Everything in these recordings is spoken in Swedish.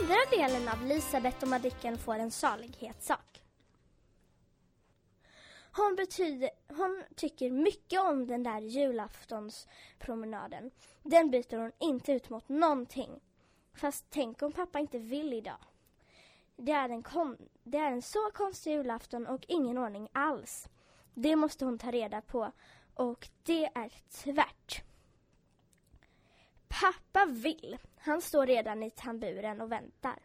andra delen av Lisabeth och Madicken får en salighetssak. Hon, betyder, hon tycker mycket om den där julaftonspromenaden. Den byter hon inte ut mot någonting. Fast tänk om pappa inte vill idag. Det är, en kon, det är en så konstig julafton och ingen ordning alls. Det måste hon ta reda på och det är tvärt. Pappa vill. Han står redan i tamburen och väntar.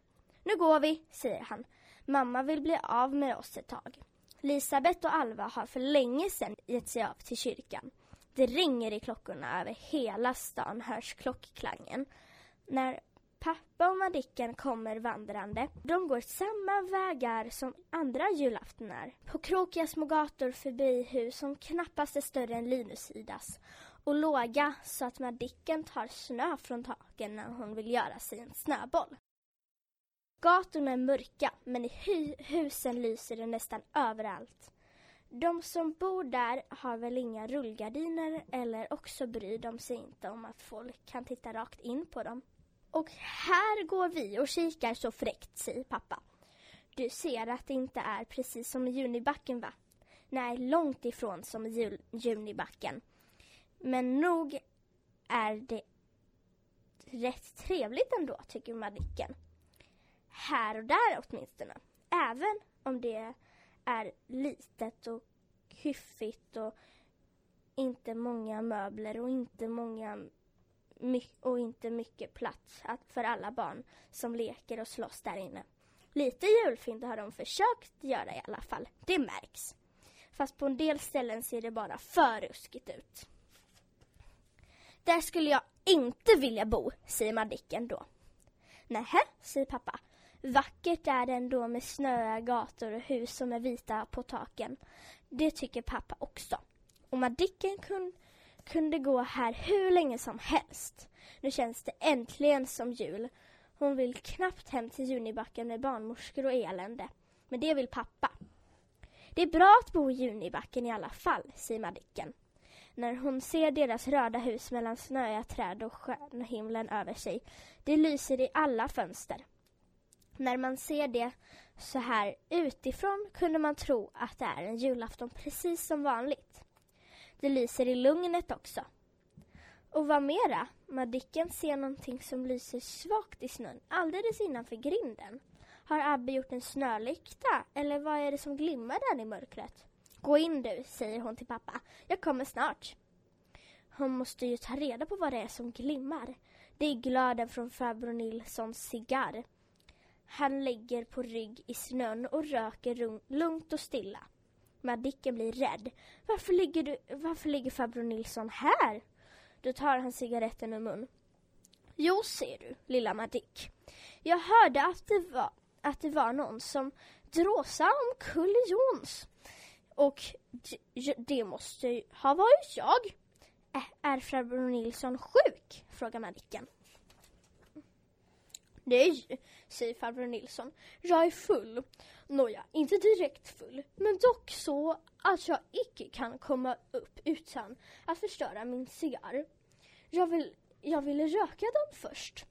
Nu går vi, säger han. Mamma vill bli av med oss ett tag. Lisabeth och Alva har för länge sedan gett sig av till kyrkan. Det ringer i klockorna över hela stan hörs klockklangen. När pappa och Madicken kommer vandrande. De går samma vägar som andra julaftnar. På krokiga små gator förbi hus som knappast är större än Linusidas och låga så att Madicken tar snö från taken när hon vill göra sig en snöboll. Gatorna är mörka, men i hu husen lyser det nästan överallt. De som bor där har väl inga rullgardiner eller också bryr de sig inte om att folk kan titta rakt in på dem. Och här går vi och kikar så fräckt, säger pappa. Du ser att det inte är precis som i Junibacken, va? Nej, långt ifrån som i Junibacken. Men nog är det rätt trevligt ändå, tycker Madicken. Här och där åtminstone. Även om det är litet och hyffigt och inte många möbler och inte många och inte mycket plats för alla barn som leker och slåss där inne. Lite julfint har de försökt göra i alla fall. Det märks. Fast på en del ställen ser det bara för ruskigt ut. Där skulle jag inte vilja bo, säger Madicken då. Nähä, säger pappa. Vackert är det ändå med snöiga gator och hus som är vita på taken. Det tycker pappa också. Och Madicken kun, kunde gå här hur länge som helst. Nu känns det äntligen som jul. Hon vill knappt hem till Junibacken med barnmorskor och elände. Men det vill pappa. Det är bra att bo i Junibacken i alla fall, säger Madicken när hon ser deras röda hus mellan snöiga träd och stjärnhimlen över sig. Det lyser i alla fönster. När man ser det så här utifrån kunde man tro att det är en julafton precis som vanligt. Det lyser i lugnet också. Och vad mera? Madicken ser någonting som lyser svagt i snön alldeles innanför grinden. Har Abbe gjort en snölykta eller vad är det som glimmar där i mörkret? Gå in du, säger hon till pappa. Jag kommer snart. Hon måste ju ta reda på vad det är som glimmar. Det är glöden från farbror Nilssons cigarr. Han lägger på rygg i snön och röker lugnt och stilla. Madicken blir rädd. Varför ligger, du, varför ligger farbror Nilsson här? Då tar han cigaretten ur mun. Jo, ser du, lilla Madick. Jag hörde att det var, att det var någon som dråsade omkull Jons. Och det måste ju ha varit jag. Är farbror Nilsson sjuk? frågar Madicken. Nej, säger farbror Nilsson. Jag är full. Nåja, inte direkt full, men dock så att jag icke kan komma upp utan att förstöra min cigarr. Jag vill, jag ville röka den först.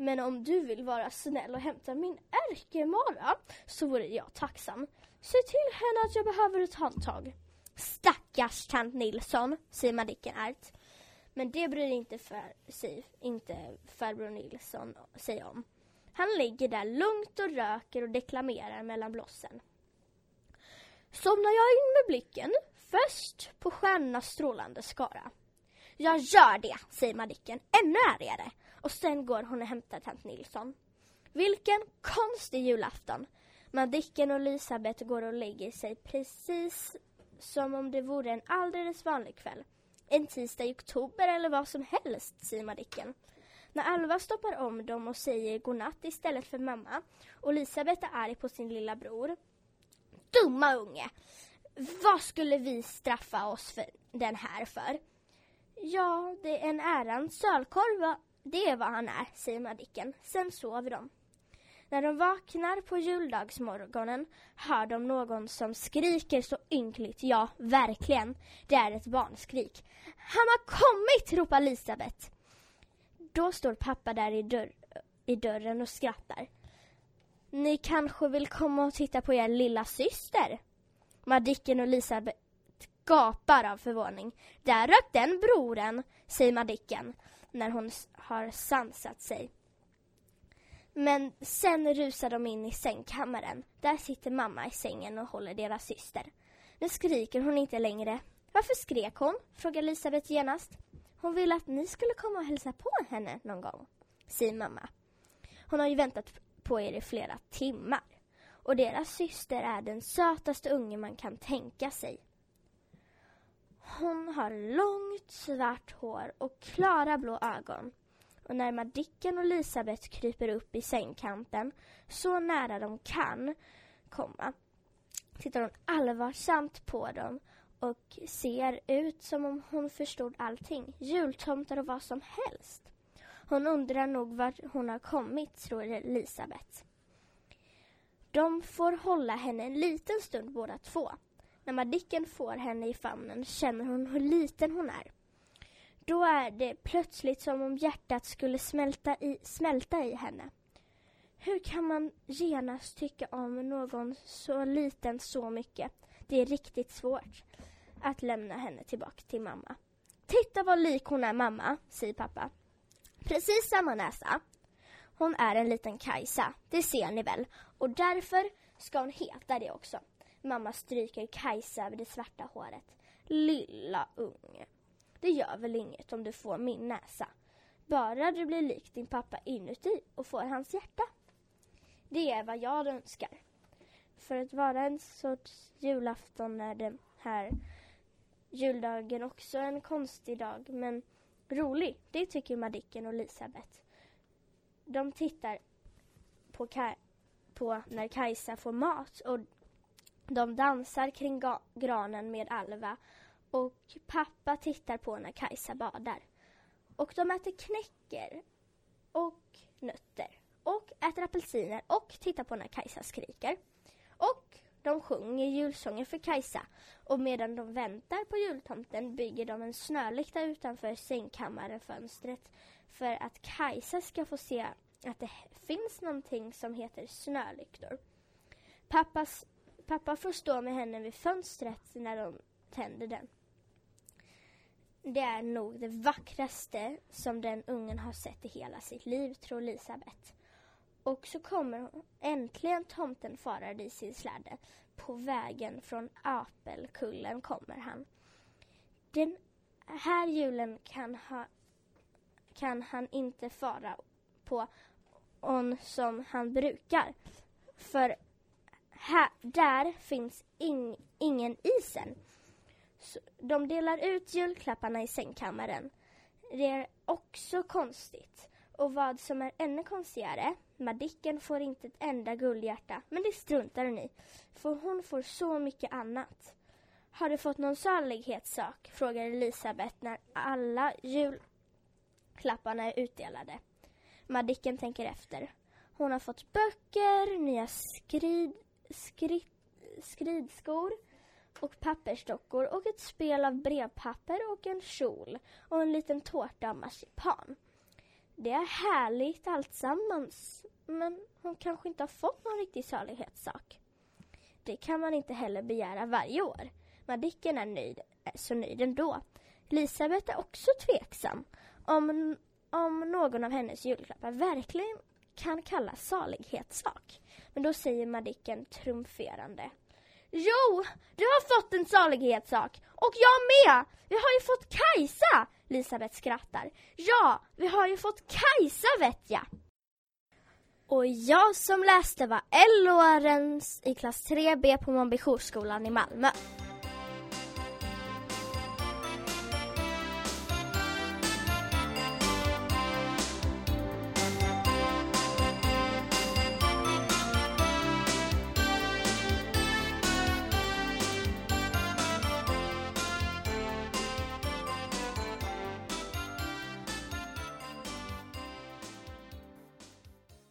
Men om du vill vara snäll och hämta min ärkemara så vore jag tacksam. Se till henne att jag behöver ett handtag. Stackars tant Nilsson, säger Madicken ärt. Men det bryr inte, för, sig, inte farbror Nilsson sig om. Han ligger där lugnt och röker och deklamerar mellan blossen. Somnar jag in med blicken först på stjärnornas strålande skara. Jag gör det, säger Madicken ännu ärligare. Och sen går hon och hämtar tant Nilsson. Vilken konstig julafton. Madicken och Elisabeth går och lägger sig precis som om det vore en alldeles vanlig kväll. En tisdag i oktober eller vad som helst, säger Madicken. När Alva stoppar om dem och säger godnatt istället för mamma och Elisabeth är arg på sin lilla bror. Dumma unge! Vad skulle vi straffa oss för den här för? Ja, det är en ärans sölkorv, det är vad han är, säger Madicken. Sen sover de. När de vaknar på juldagsmorgonen hör de någon som skriker så ynkligt. Ja, verkligen. Det är ett barnskrik. Han har kommit! ropar Elisabeth. Då står pappa där i, dörr, i dörren och skrattar. Ni kanske vill komma och titta på er lilla syster? Madicken och Elisabeth gapar av förvåning. Där rök den broren, säger Madicken när hon har sansat sig. Men sen rusar de in i sängkammaren. Där sitter mamma i sängen och håller deras syster. Nu skriker hon inte längre. Varför skrek hon? frågar Elisabeth genast. Hon ville att ni skulle komma och hälsa på henne någon gång, säger mamma. Hon har ju väntat på er i flera timmar. Och deras syster är den sötaste unge man kan tänka sig. Hon har långt svart hår och klara blå ögon. Och när Madicken och Elisabeth kryper upp i sängkanten, så nära de kan komma, tittar hon allvarsamt på dem och ser ut som om hon förstod allting. Jultomtar och vad som helst. Hon undrar nog vart hon har kommit, tror Elisabeth. De får hålla henne en liten stund båda två. När Madicken får henne i famnen känner hon hur liten hon är. Då är det plötsligt som om hjärtat skulle smälta i, smälta i henne. Hur kan man genast tycka om någon så liten så mycket? Det är riktigt svårt att lämna henne tillbaka till mamma. Titta vad lik hon är mamma, säger pappa. Precis samma näsa. Hon är en liten Kajsa, det ser ni väl. Och därför ska hon heta det också. Mamma stryker Kajsa över det svarta håret. Lilla unge. Det gör väl inget om du får min näsa. Bara du blir lik din pappa inuti och får hans hjärta. Det är vad jag önskar. För att vara en sorts julafton är den här juldagen också en konstig dag men rolig. Det tycker Madicken och Elisabeth. De tittar på, Ka på när Kajsa får mat och de dansar kring granen med Alva och pappa tittar på när Kajsa badar. Och de äter knäcker och nötter och äter apelsiner och tittar på när Kajsa skriker. Och de sjunger julsånger för Kajsa och medan de väntar på jultomten bygger de en snölykta utanför sängkammarfönstret för att Kajsa ska få se att det finns någonting som heter snölyktor. Pappas, pappa får stå med henne vid fönstret när de tänder den. Det är nog det vackraste som den ungen har sett i hela sitt liv, tror Elisabeth. Och så kommer äntligen tomten farande i sin släde. På vägen från Apelkullen kommer han. Den här julen kan, ha, kan han inte fara på on som han brukar. För här, där finns ing, ingen isen. Så de delar ut julklapparna i sängkammaren. Det är också konstigt. Och vad som är ännu konstigare, Madicken får inte ett enda guldhjärta, men det struntar hon i, för hon får så mycket annat. Har du fått någon salighetssak? frågar Elisabeth när alla julklapparna är utdelade. Madicken tänker efter. Hon har fått böcker, nya skrid, skridskor och pappersdockor och ett spel av brevpapper och en kjol och en liten tårta av marsipan. Det är härligt alltsammans, men hon kanske inte har fått någon riktig salighetssak. Det kan man inte heller begära varje år. Madicken är nöjd, är så nöjd ändå. Elisabeth är också tveksam om, om någon av hennes julklappar verkligen kan kallas salighetssak. Men då säger Madicken trumferande. Jo, du har fått en salighetssak. Och jag med! Vi har ju fått Kajsa! Elisabeth skrattar. Ja, vi har ju fått Kajsa vet jag. Och jag som läste var L. Lorenz i klass 3B på Månbyjourskolan i Malmö.